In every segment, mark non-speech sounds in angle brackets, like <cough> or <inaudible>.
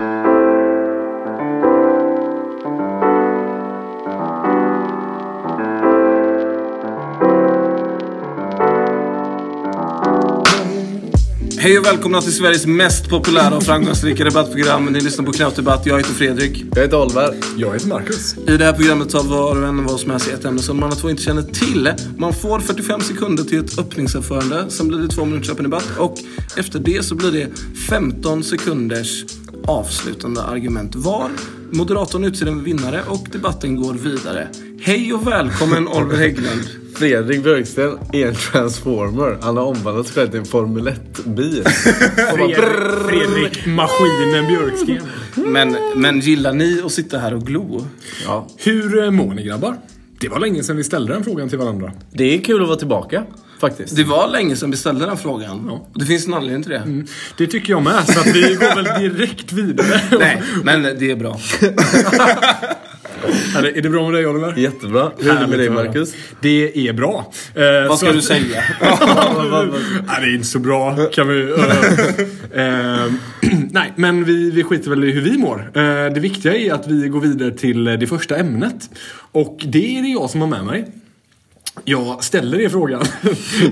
Hej och välkomna till Sveriges mest populära och framgångsrika debattprogram. Ni lyssnar på Knautdebatt. Jag heter Fredrik. Jag heter Oliver. Jag heter Marcus. I det här programmet tar var och en av oss med sig ett ämne som man två inte känner till. Man får 45 sekunder till ett öppningsanförande. Sen blir det två minuters öppen debatt. Och efter det så blir det 15 sekunders avslutande argument var. Moderatorn utser en vinnare och debatten går vidare. Hej och välkommen <laughs> Oliver Hägglund. Fredrik Björksten är en transformer. Han har omvandlat sig själv till en Formel 1-bil. <laughs> Fredrik, Fredrik Maskinen Björksten. Men, men gillar ni att sitta här och glo? Ja. Hur eh, mår ni grabbar? Det var länge sedan vi ställde den frågan till varandra. Det är kul att vara tillbaka, faktiskt. Det var länge sedan vi ställde den frågan. Ja. Det finns en anledning till det. Det tycker jag med, så att vi går väl direkt vidare. <laughs> Nej, men det är bra. <laughs> Är det, är det bra med dig Oliver? Jättebra. Hur är det med dig. Marcus? Det är bra. Eh, Vad ska du att- säga? <laughs> Nej, det är inte så bra kan vi... eh, eh, <clears throat> nej, men vi, vi skiter väl i hur vi mår. Eh, det viktiga är att vi går vidare till det första ämnet. Och det är det jag som har med mig. Jag ställer er frågan.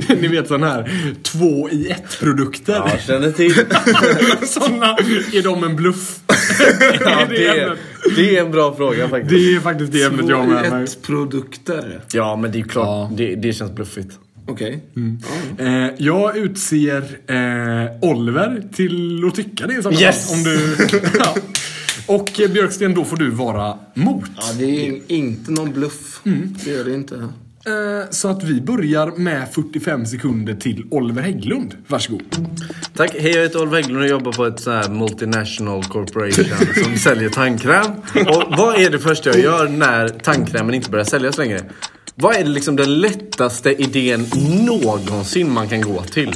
<laughs> Ni vet sån här två i ett produkter. Jag känner till. <laughs> Såna, är de en bluff? <laughs> Ja, det, är, det är en bra fråga faktiskt. det är faktiskt det ämnet jag har med mig. ett produkter. Ja, men det är klart. Ja. Det, det känns bluffigt. Okej. Eh, jag utser eh, Oliver till att tycka det i sådana Yes! fall, Om du, ja. Och eh, Björksten, då får du vara mot. Ja, det är inte någon bluff. Det är det inte. Eh, så att vi börjar med 45 sekunder till Oliver Hägglund. Varsågod. Tack. Hej, jag heter Oliver Hägglund och jobbar på ett så här multinational corporation <laughs> som säljer tandkräm. Och vad är det första jag gör när tandkrämen inte börjar säljas längre? Vad är det liksom den lättaste idén någonsin man kan gå till?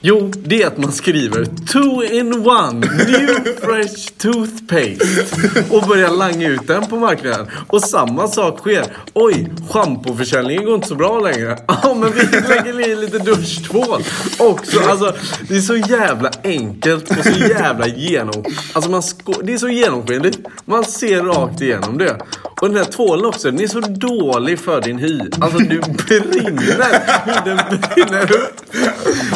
Jo, det är att man skriver two in one new fresh toothpaste och börjar langa ut den på marknaden. Och samma sak sker. Oj, schampoförsäljningen går inte så bra längre. <laughs> Ja, men vi lägger i lite duschtvål. Också, alltså, det är så jävla enkelt och så jävla genom... Alltså man sko- det är så genomskinligt. Man ser rakt igenom det. Och den här tvålen också, den är så dålig för din hy. Alltså du brinner. Den brinner upp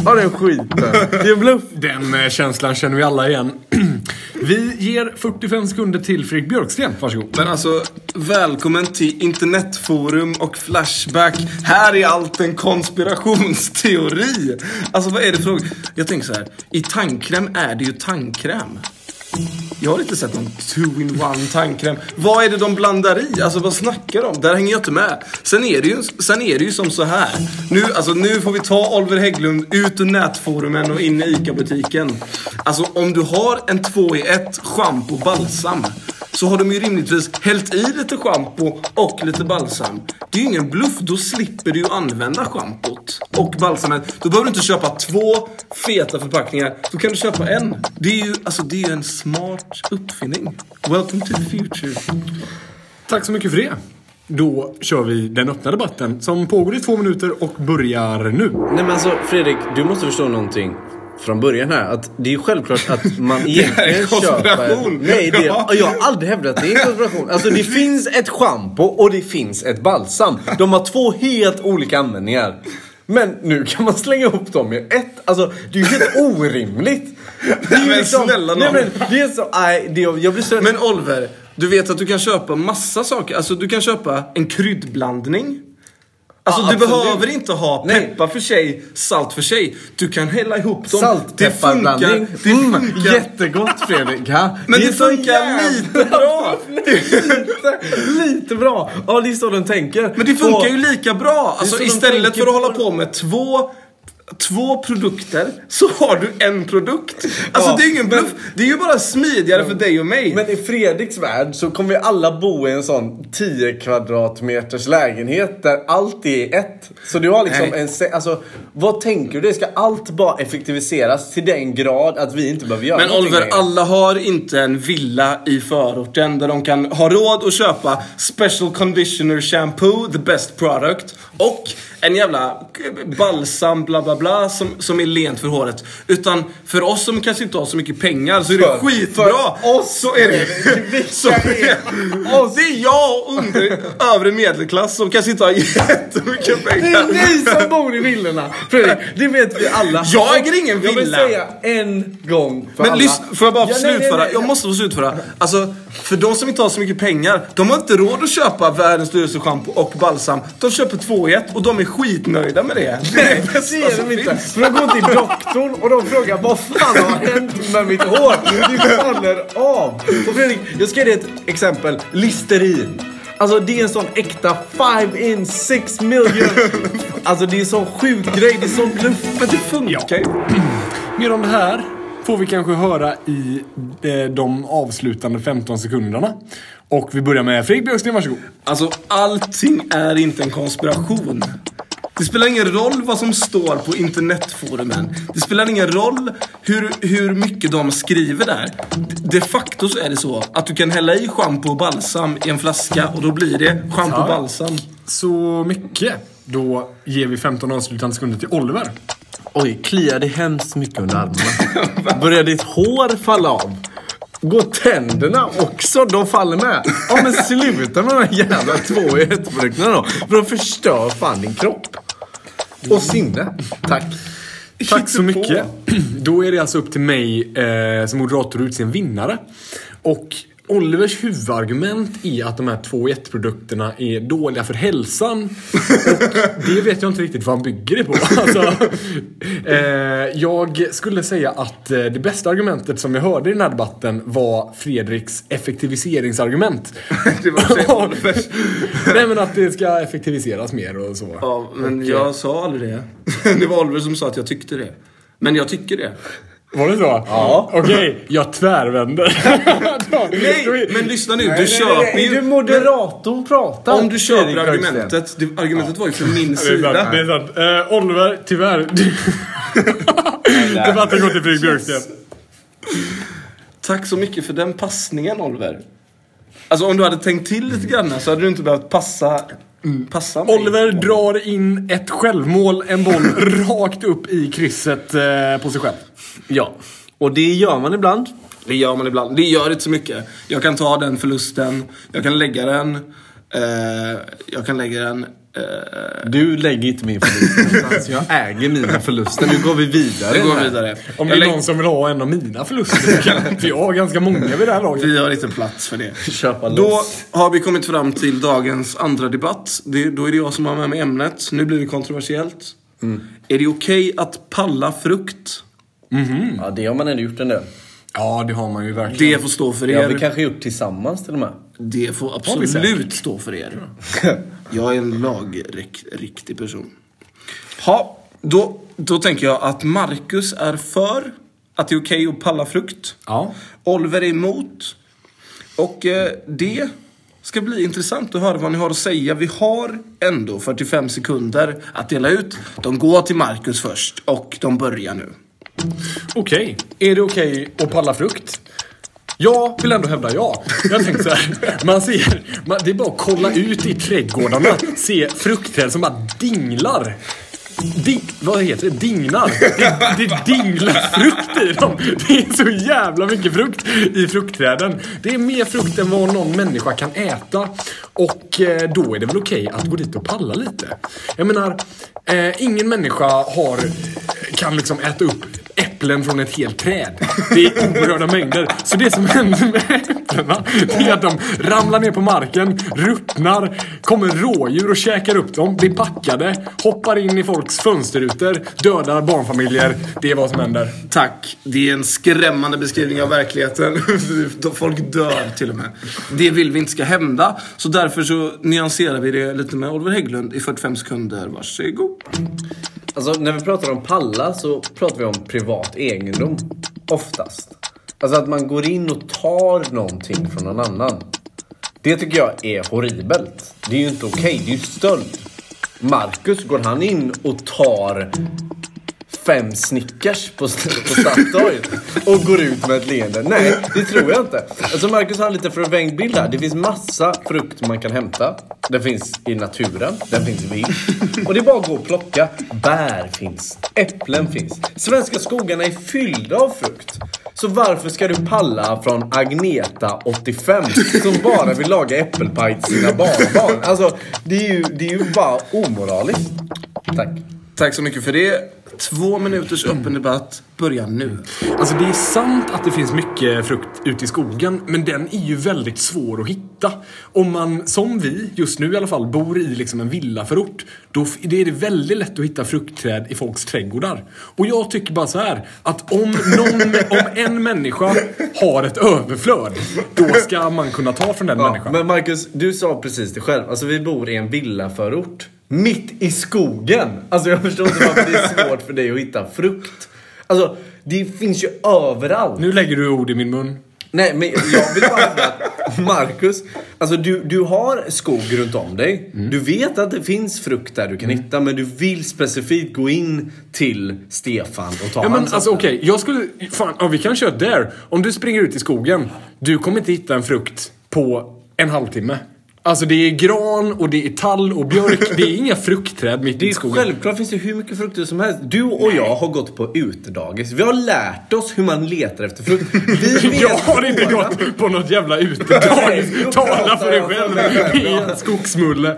av den skiten. Det är en bluff. Den eh, känslan känner vi alla igen. <clears throat> vi ger 45 sekunder till Fredrik Björksten. Varsågod. Men alltså, välkommen till internetforum och Flashback. Här är allt en konspirationsteori. Alltså vad är det för... Jag tänker så här. I tandkräm är det ju tandkräm. Jag har inte sett någon two-in-one tandkräm. Vad är det de blandar i? Alltså vad snackar de? Där hänger jag inte med. Sen är det ju, sen är det ju som så här. Nu, alltså, nu får vi ta Oliver Hägglund ut ur nätforumen och in i ICA-butiken. Alltså om du har en två i ett schampo balsam så har de ju rimligtvis hällt i lite schampo och lite balsam. Det är ju ingen bluff. Då slipper du ju använda schampot och balsamet. Då behöver du inte köpa två feta förpackningar. Då kan du köpa en. Det är ju, alltså, det är ju en smart uppfinning. Welcome to the future. Tack så mycket för det. Då kör vi den öppna debatten som pågår i två minuter och börjar nu. Nej men alltså Fredrik, du måste förstå någonting från början här. Att det är ju självklart att man <laughs> egentligen köper... Nej, det, Ja. jag har aldrig hävdat att det är en konspiration. Alltså det <laughs> finns ett schampo och det finns ett balsam. De har två helt olika användningar. Men nu kan man slänga ihop dem i ett. Alltså det är ju helt orimligt. Det är ju Men snälla nej, nån. men det är så, nej, det, jag blir så... Men Oliver, du vet att du kan köpa massa saker. Alltså du kan köpa en kryddblandning. Alltså Ja, du behöver inte ha Nej. peppar för sig, salt för sig. Du kan hälla ihop dem. Saltpepparblandning. Det funkar. Det Mm, funkar. jättegott Fredrik. Ja, Men det, så funkar lite bra. <laughs> lite, lite bra. Ja, det är så den tänker. Men det funkar Och- ju lika bra. Alltså så de istället för att hålla på med två Två produkter, så har du en produkt. Alltså Ja, det är ju ingen men- bluff. Det är ju bara smidigare för dig och mig. Men i Fredriks värld så kommer vi alla bo i en sån 10 kvadratmeters lägenhet där allt är ett. Så du har liksom Nej. en... Alltså, vad tänker du? Det ska allt bara effektiviseras till den grad att vi inte behöver göra Men Oliver, längre. alla har inte en villa i förorten där de kan ha råd att köpa Special Conditioner Shampoo, the best product, och en jävla balsam bla bla bla som, som är lent för håret. Utan för oss som kanske inte har så mycket pengar så är det För- skitbra. för oss så är det. <laughs> Så är det, det är jag under övre medelklass som kanske inte har <laughs> jättemycket Det pengar. är ni som bor i villorna! Fredrik, det vet vi alla. <laughs> Jag äger ingen Jag vill villa. säga en gång för Men alla. lyssna, får jag bara Ja, slutföra? Jag måste få slutföra. Alltså, för de som inte har så mycket pengar, de har inte råd att köpa världens dyraste schampo och balsam. De köper två i ett och de är skitnöjda med det. Det är det bästa som de inte. För de går till doktorn och de frågar vad fan har hänt med mitt hår? Det faller av. Och Fredrik, jag ska ge dig ett exempel. Listerin. Alltså det är en sån äkta 5 in 6 million. Alltså det är en sån sjuk grej. Det är sån bluff. Men det funkar ju. Mer <clears throat> om det här får vi kanske höra i eh, de avslutande 15 sekunderna. Och vi börjar med Fredrik Björksten, varsågod. Alltså, allting är inte en konspiration. Det spelar ingen roll vad som står på internetforumen. Det spelar ingen roll hur, hur mycket de skriver där. De facto så är det så att du kan hälla i schampo och balsam i en flaska och då blir det schampo och balsam. Så mycket. Då ger vi 15 avslutande sekunder till Oliver. Oj, kliar det hemskt mycket under armarna? Börjar ditt hår falla av? Går tänderna också? De faller med. Ja men sluta med de här jävla två i ett-produkterna då. För de förstör fan din kropp. Och sinne. Tack. Tack så mycket. Då är det alltså upp till mig eh, som moderator att utse en vinnare. Och Olivers huvudargument är att de här två i ett-produkterna är dåliga för hälsan. Och det vet jag inte riktigt vad han bygger det på. <laughs> Alltså, eh, jag skulle säga att eh, det bästa argumentet som jag hörde i den här debatten var Fredriks effektiviseringsargument. <laughs> Det var <laughs> Olivers. Nej men att det ska effektiviseras mer och så. Ja, men jag sa aldrig det. Det var Oliver som sa att jag tyckte det. Men jag tycker det. Var det så? Ja. Okej, jag tvärvänder. <laughs> Nej, men lyssna nu. Du köper Är du ju... moderatorn pratar? Om du köper argumentet. Det, argumentet var ju från min sida. Det är sant. Eh, Oliver, tyvärr. Debatten går till Fredrik Björksten. Tack så mycket för den passningen Oliver. Alltså om du hade tänkt till lite grann så hade du inte behövt passa, passa mig. Oliver drar in ett självmål, en boll, <laughs> rakt upp i krysset eh, på sig själv. Ja. Och det gör man ibland. Det gör man ibland. Det gör inte så mycket. Jag kan ta den förlusten. Jag kan lägga den. Eh, jag kan lägga den. Eh, Du lägger inte min förlust någonstans. Jag äger mina förluster. Nu går vi vidare. vi går vidare. Om det är någon som vill ha en av mina förluster för jag har ganska många vid det här laget. Vi har inte plats för det. Köpa Då loss. har vi kommit fram till dagens andra debatt. Det, då är det jag som har med mig ämnet. Nu blir det kontroversiellt. Är det okej att palla frukt? Ja, det har man ändå gjort en del. Ja, det har man ju verkligen. Det får stå för Det har er. vi kanske gjort tillsammans till och med. Det får absolut stå för er. <laughs> Jag är en lagriktig person. Ha, då, då tänker jag att Marcus är för att det är okej att palla frukt. Ja. Oliver är emot. Och eh, det ska bli intressant att höra vad ni har att säga. Vi har ändå 45 sekunder att dela ut. De går till Marcus först och de börjar nu. Okej, är det okej att palla frukt? Jag vill ändå hävda ja. Jag tänkte så här, man ser, man, det är bara att kolla ut i trädgårdarna, se fruktträd som bara dinglar. Ding, vad heter det? Dinglar. Det, det dinglar frukt i dem. Det är så jävla mycket frukt i fruktträden. Det är mer frukt än vad någon människa kan äta. Och eh, då är det väl okej att gå dit och palla lite. Jag menar, eh, ingen människa har, kan liksom äta upp äpplen från ett helt träd. Det är oerhörda mängder. Så det som händer med äpplena, det är att de ramlar ner på marken, ruttnar, kommer rådjur och käkar upp dem, blir packade, hoppar in i folks fönsterrutor, dödar barnfamiljer. Det är vad som händer. Tack. Det är en skrämmande beskrivning av verkligheten. <laughs> Folk dör till och med. Det vill vi inte ska hända. Så därför så nyanserar vi det lite med Oliver Hägglund i 45 sekunder. Varsågod. Alltså när vi pratar om palla så pratar vi om privat egendom. Oftast. Alltså att man går in och tar någonting från någon annan. Det tycker jag är horribelt. Det är ju inte okej, det är ju stöld. Marcus, går han in och tar fem Snickers på, på Statoil och går ut med ett leende. Nej, det tror jag inte. Alltså Marcus har en lite förvängd bild här. Det finns massa frukt man kan hämta. Den finns i naturen, den finns vild. Och det är bara att gå och plocka. Bär finns, äpplen finns. Svenska skogarna är fyllda av frukt. Så varför ska du palla från Agneta, 85, som bara vill laga äppelpaj till sina barnbarn? Alltså, det är ju, det är ju bara omoraliskt. Tack. Tack så mycket för det. Två minuters öppen debatt börjar nu. Alltså det är sant att det finns mycket frukt ute i skogen, men den är ju väldigt svår att hitta. Om man, som vi, just nu i alla fall, bor i liksom en villaförort, då är det väldigt lätt att hitta fruktträd i folks trädgårdar. Och jag tycker bara så här, att om, någon, om en människa har ett överflöd, då ska man kunna ta från den Ja, människan. men Marcus, du sa precis det själv. Alltså vi bor i en villaförort. Mitt i skogen! Alltså jag förstår inte varför det är svårt för dig att hitta frukt. Alltså, det finns ju överallt. Nu lägger du ord i min mun. Nej, men jag vill bara hävda att Marcus, alltså du, du har skog runt om dig. Mm. Du vet att det finns frukt där du kan hitta, men du vill specifikt gå in till Stefan och ta Ja men alltså okej, jag skulle... Fan, ja, vi kan köra där. Om du springer ut i skogen, du kommer inte hitta en frukt på en halvtimme. Alltså det är gran och det är tall och björk. Det är inga fruktträd mitt Det i skogen. självklart finns det hur mycket frukter som helst. Du och jag har gått på utedagis. Vi har lärt oss hur man letar efter frukt. Vi <laughs> Jag har inte gått på något jävla utedagis. Tala för dig själv <laughs> i en skogsmulle.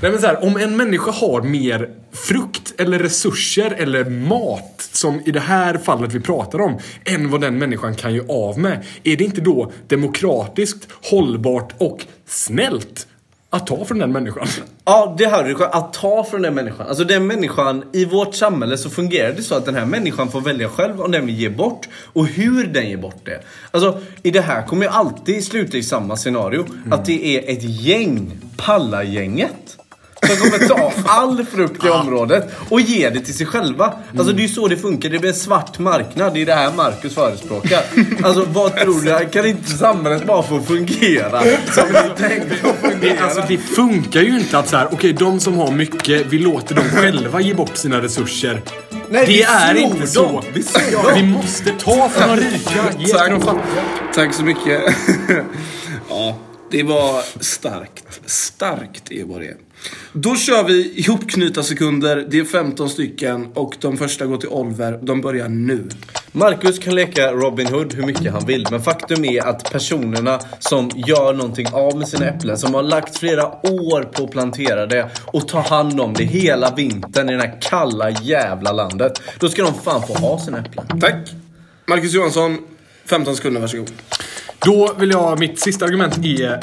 Nej men så här, om en människa har mer frukt eller resurser eller mat, som i det här fallet vi pratar om, än vad den människan kan ju av med. Är det inte då demokratiskt, hållbart och snällt att ta från den människan? Ja, det hörde du. Att ta från den människan. Alltså den människan, i vårt samhälle så fungerar det så att den här människan får välja själv om den vill ge bort och hur den ger bort det. Alltså, i det här kommer ju alltid sluta i samma scenario. Att det är ett gäng, Pallagänget. Som kommer ta all frukt i området och ge det till sig själva. Alltså det är ju så det funkar. Det blir en svart marknad. Det är det här Marcus förespråkar. Alltså vad tror du? Kan inte samhället bara få fungera som vi tänkte att Det, fungera? alltså, det funkar ju inte att så här, okej de som har mycket, vi låter dem själva ge bort sina resurser. Nej, det vi är snor inte dem. så. Vi snor Ja, dem. vi måste ta från de rika, ge till de fattiga. Tack så mycket. <laughs> ja, det var starkt. Starkt är vad det är. Då kör vi ihopknyta sekunder. Det är 15 stycken och de första går till Oliver. De börjar nu. Marcus kan leka Robin Hood hur mycket han vill, men faktum är att personerna som gör någonting av med sina äpplen, som har lagt flera år på att plantera det och ta hand om det hela vintern i det här kalla jävla landet. Då ska de fan få ha sina äpplen. Tack. Marcus Johansson, 15 sekunder, varsågod. Då vill jag, mitt sista argument är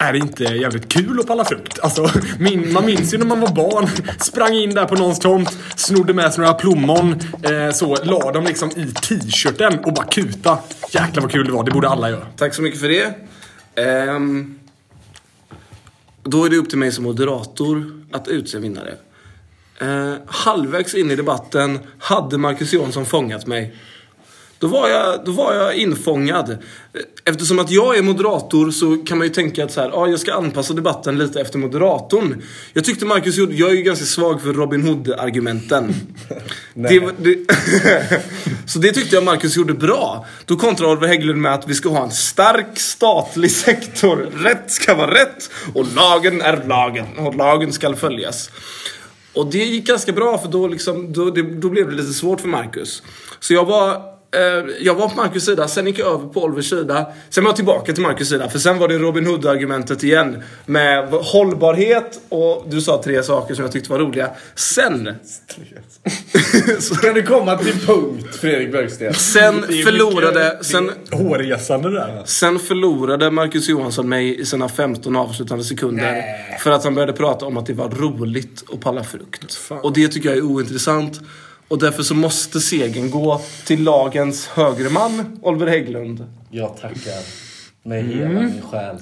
är det inte jävligt kul att palla frukt? Alltså, min, man minns ju när man var barn, sprang in där på någons tomt, snodde med sig några plommon, eh, så la dem liksom i t-shirten och bara kuta. Jäklar vad kul det var, det borde alla göra. Tack så mycket för det. Ehm, då är det upp till mig som moderator att utse vinnare. Eh, halvvägs in i debatten hade Marcus Jonsson fångat mig. Då var, jag, då var jag infångad. Eftersom att jag är moderator så kan man ju tänka att så här, ja, jag ska anpassa debatten lite efter moderatorn. Jag tyckte Marcus gjorde, jag är ju ganska svag för Robin Hood-argumenten. <laughs> <laughs> så det tyckte jag Marcus gjorde bra. Då kontrar Oliver Hägglund med att vi ska ha en stark statlig <laughs> sektor. Rätt ska vara rätt och lagen är lagen och lagen ska följas. Och det gick ganska bra för då, liksom, då, det, då blev det lite svårt för Marcus. Så jag var, jag var på Marcus sida, sen gick jag över på Olivers sida. Sen var jag tillbaka till Marcus sida, för sen var det Robin Hood-argumentet igen. Med hållbarhet och du sa tre saker som jag tyckte var roliga. Sen... <laughs> så, Kan du komma till punkt, Fredrik Björksten? sen förlorade... Sen, Hårresande där. Sen förlorade Marcus Johansson mig i sina 15 avslutande sekunder. För att han började prata om att det var roligt att palla frukt. Och det tycker jag är ointressant. Och därför så måste segern gå till lagens högerman, Oliver Hägglund. Jag tackar med hela min själ.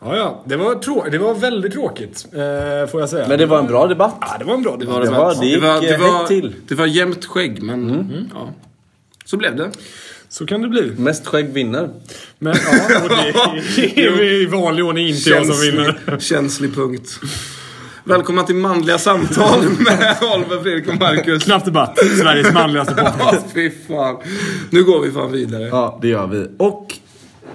Ja, ja. Det var, trå- det var väldigt tråkigt, eh, får jag säga. Men det var en bra debatt. Ja, det var en bra Det debatt. var, Det var- det gick, det var, eh, det var, till. det var jämnt skägg, men mm, ja. Så blev det. Så kan det bli. Mest skägg vinner. Men ja, och det, <laughs> det är vi i vanlig ordning inte jag som vinner. känslig punkt. Välkomna till manliga samtal <laughs> med Oliver, Fredrik och Marcus. Knapp debatt. Sveriges manligaste podcast. Ja, fy fan. Nu går vi fan vidare. Ja, det gör vi. Och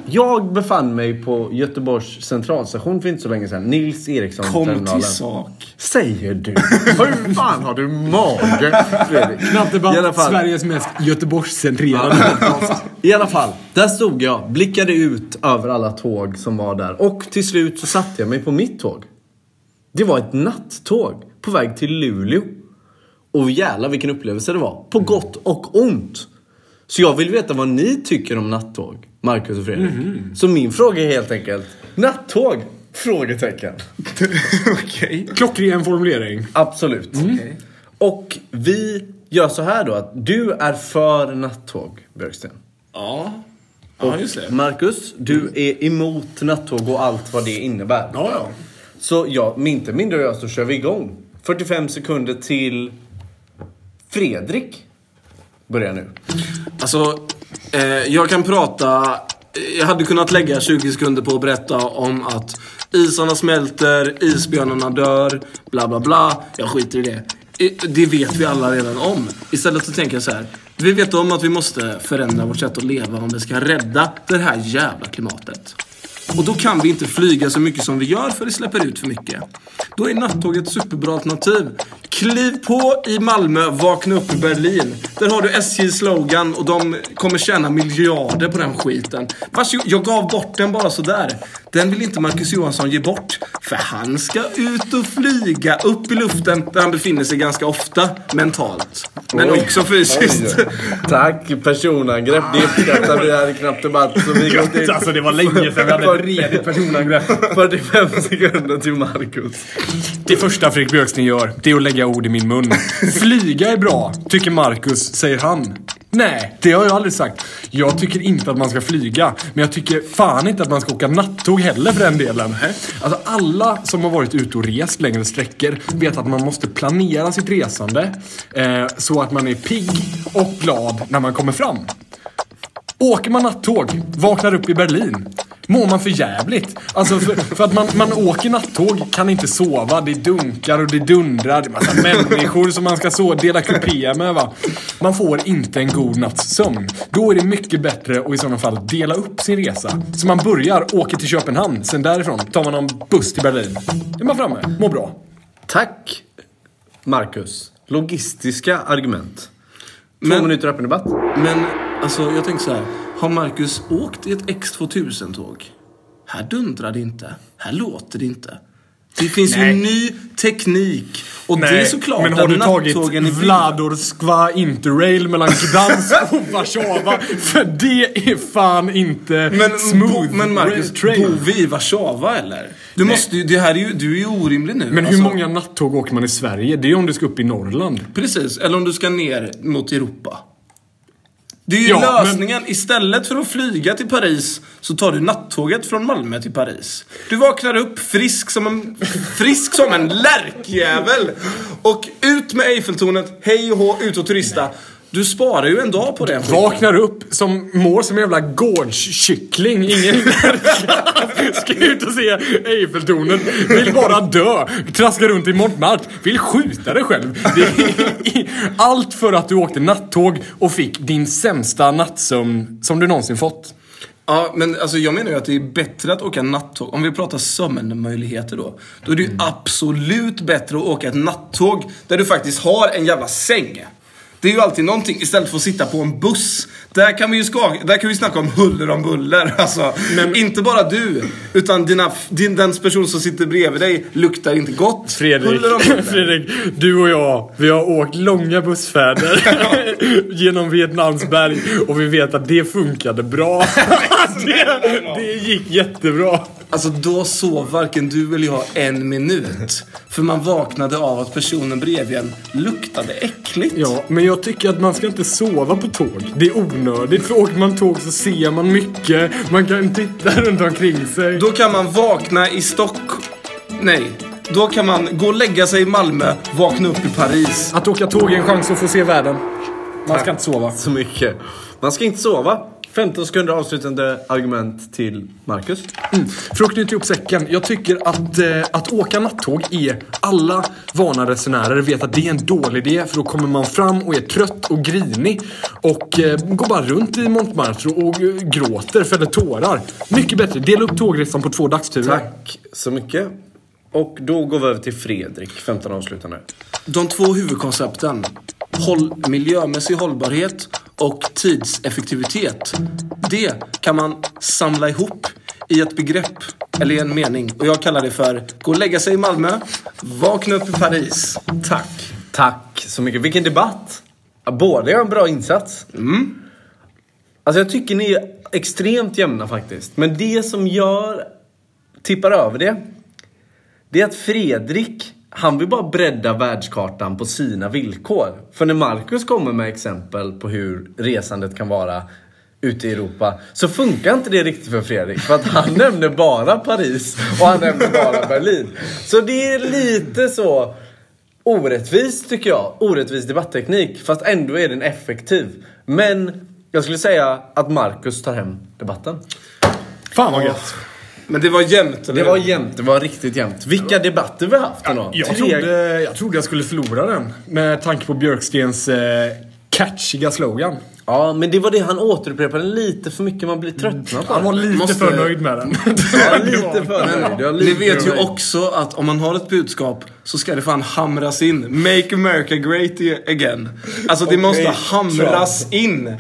jag befann mig på Göteborgs centralstation för inte så länge sedan. Nils Eriksson Kom terminalen. till sak. Säger du? <laughs> Hur fan har du mage, Fredrik? Knapp I alla debatt. fall. Sveriges mest Göteborgscentrerade podcast. I alla fall, där stod jag, blickade ut över alla tåg som var där och till slut så satte jag mig på mitt tåg. Det var ett nattåg på väg till Luleå. Och jävlar vilken upplevelse det var. På gott och ont. Så jag vill veta vad ni tycker om nattåg, Marcus och Fredrik. Så min fråga är helt enkelt, nattåg? Frågetecken. <laughs> Okej. Klockren formulering. Absolut. Och vi gör så här då att du är för nattåg, Björksten. Ja. Ja, just det. Marcus, du är emot nattåg och allt vad det innebär. Ja, ja. Så ja, inte mindre jag så kör vi igång. 45 sekunder till Fredrik. Börja nu. Alltså, eh, jag kan prata... Eh, jag hade kunnat lägga 20 sekunder på att berätta om att isarna smälter, isbjörnarna dör, bla bla bla. Jag skiter i det. Det vet vi alla redan om. Istället så tänker jag så här. Vi vet om att vi måste förändra vårt sätt att leva om vi ska rädda det här jävla klimatet. Och då kan vi inte flyga så mycket som vi gör för det släpper ut för mycket. Då är nattåget ett superbra alternativ. Kliv på i Malmö, vakna upp i Berlin. Där har du SJs slogan och de kommer tjäna miljarder på den skiten. Varsågod, jag gav bort den bara sådär. Den vill inte Marcus Johansson ge bort. För han ska ut och flyga upp i luften där han befinner sig ganska ofta mentalt. Men Oj. också fysiskt. Oj. Tack, personangrepp. Det uppskattar vi här i Knappt Debatt. Så vi går till Alltså det var länge sedan vi hade ett redigt personangrepp. 45 sekunder till Marcus. Det första Fredrik Björksten gör, det är att lägga ord i min mun. Flyga är bra, tycker Marcus, säger han. Nej, det har jag aldrig sagt. Jag tycker inte att man ska flyga. Men jag tycker fan inte att man ska åka nattåg heller för den delen. Alltså alla som har varit ute och rest längre sträckor vet att man måste planera sitt resande. Eh, så att man är pigg och glad när man kommer fram. Åker man nattåg, vaknar upp i Berlin, mår man för jävligt. Alltså för, för att man, man åker nattåg, kan inte sova, det dunkar och det dundrar, det är massa människor som man ska sova, dela kupé med va. Man får inte en god natts sömn. Då är det mycket bättre att i sådana fall dela upp sin resa. Så man börjar, åker till Köpenhamn, sen därifrån tar man någon buss till Berlin. Då är man framme, mår bra. Tack, Marcus. Logistiska argument. Två Men- minuter öppen debatt. Men alltså, jag tänker så här. Har Marcus åkt i ett X2000-tåg? Här dundrar det inte. Här låter det inte. Det finns Nej. ju ny teknik. Och det är såklart men har du tagit Vladorskva Interrail mellan Gdansk och <laughs> Warszawa? För det är fan inte Men, smooth bo, men Marcus, bor vi i Warszawa eller? Du måste ju, det här är ju, du är ju orimlig nu. Men hur alltså. många nattåg åker man i Sverige? Det är om du ska upp i Norrland. Precis, eller om du ska ner mot Europa. Det är ju Ja, men- lösningen. Istället för att flyga till Paris så tar du nattåget från Malmö till Paris. Du vaknar upp frisk som en, frisk som en lärkjävel. Och ut med Eiffeltornet, hej och hå, ut och turista. Du sparar ju en dag på det. Vaknar upp som mår som en jävla gårdskyckling. Ingen <laughs> ska ut och se Eiffeltornet. Vill bara dö. Traska runt i Montmartre. Vill skjuta dig själv. <laughs> Allt för att du åkte nattåg och fick din sämsta nattsömn som du någonsin fått. Ja, men alltså jag menar ju att det är bättre att åka nattåg. Om vi pratar sömnmöjligheter då. Då är det ju absolut bättre att åka ett nattåg där du faktiskt har en jävla säng. Det är ju alltid någonting istället för att sitta på en buss. Där kan vi ju skaka, där kan vi snacka om huller om buller. <laughs> Alltså, inte bara du, utan dina, din, den person som sitter bredvid dig luktar inte gott. Fredrik. <laughs> Fredrik, du och jag, vi har åkt långa bussfärder <laughs> genom Vietnams berg och vi vet att det funkade bra. det, det gick jättebra. Alltså då sov varken du eller jag en minut. För man vaknade av att personen bredvid en luktade äckligt. Ja, men jag tycker att man ska inte sova på tåg. Det är onödigt, för åker man tåg så ser man mycket. Man kan titta runt omkring sig. Då kan man vakna i Stockholm. Nej. Då kan man gå och lägga sig i Malmö, vakna upp i Paris. Att åka tåg är en chans att få se världen. Man ska inte sova. Så mycket. Man ska inte sova. 15 sekunder avslutande argument till Marcus. För att knyta ihop säcken. Jag tycker att, eh, att åka nattåg är... Alla vana resenärer vet att det är en dålig idé för då kommer man fram och är trött och grinig och eh, går bara runt i Montmartre och eh, gråter, fäller tårar. Mycket bättre. Dela upp tågresan på två dagsturer. Tack så mycket. Och då går vi över till Fredrik, 15 avslutande. De två huvudkoncepten, håll, miljömässig hållbarhet och tidseffektivitet. Det kan man samla ihop i ett begrepp eller i en mening. Och jag kallar det för gå och lägga sig i Malmö, vakna upp i Paris. Tack. Tack så mycket. Vilken debatt! Båda gör en bra insats. Alltså jag tycker ni är extremt jämna faktiskt. Men det som gör, tippar över det, det är att Fredrik, han vill bara bredda världskartan på sina villkor. För när Marcus kommer med exempel på hur resandet kan vara ute i Europa så funkar inte det riktigt för Fredrik. För att han <laughs> nämner bara Paris och han nämner bara Berlin. Så det är lite så orättvist tycker jag. Orättvis debattteknik fast ändå är den effektiv. Men jag skulle säga att Marcus tar hem debatten. Fan vad gött. Men det var jämnt, eller Det var hur? jämnt, det var riktigt jämnt. Vilka debatter vi har haft ändå. Jag Tre- trodde, jag trodde jag skulle förlora den. Med tanke på Björkstens eh, catchiga slogan. Ja, men det var det han återupprepade lite för mycket. Man blir tröttnad på Han var det. lite Måste- för nöjd med den. <laughs> Ja, lite för <laughs> nöjd. Ja, Ni lite vet ju nöjd. också att om man har ett budskap så ska det fan hamras in. Make America Great again. Alltså det måste hamras in.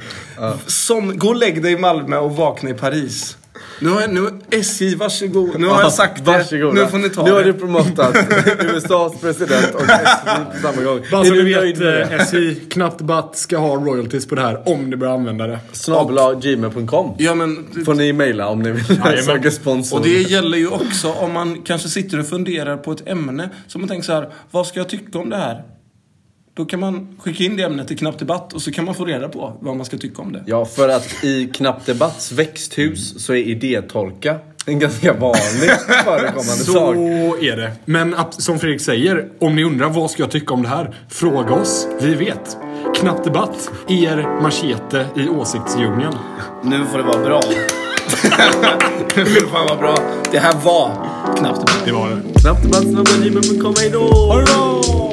Som, gå och lägg dig i Malmö och vakna i Paris. Nu har jag, nu, SJ, varsågod. Nu har jag sagt det. Varsågoda. Nu får ni ta Nu har det. du promotat USAs president och SJ på samma gång. Bara är så ni du nöjd vet, med det? eh, SJ knappt debatt ska ha royalties på det här om ni börjar använda det. Snabla gmail.com. Ja, men, Får ni mejla om ni vill söka sponsor. och det gäller ju också om man kanske sitter och funderar på ett ämne. Så man tänker så här, vad ska jag tycka om det här? Då kan man skicka in det ämnet till Knapp Debatt och så kan man få reda på vad man ska tycka om det. Ja, för att i Knapp Debatts växthus så är idétorka en ganska vanlig förekommande Så sak. är det. Men som Fredrik säger, om ni undrar vad ska jag tycka om det här? Fråga oss. Vi vet. Knapp debatt. Er machete i åsiktsdjungeln. Nu får det vara bra. nu får det fan vara bra. Det här var Knappt Debatt. Det var det. Knapp Debatt, snabla gmail.com, det bra!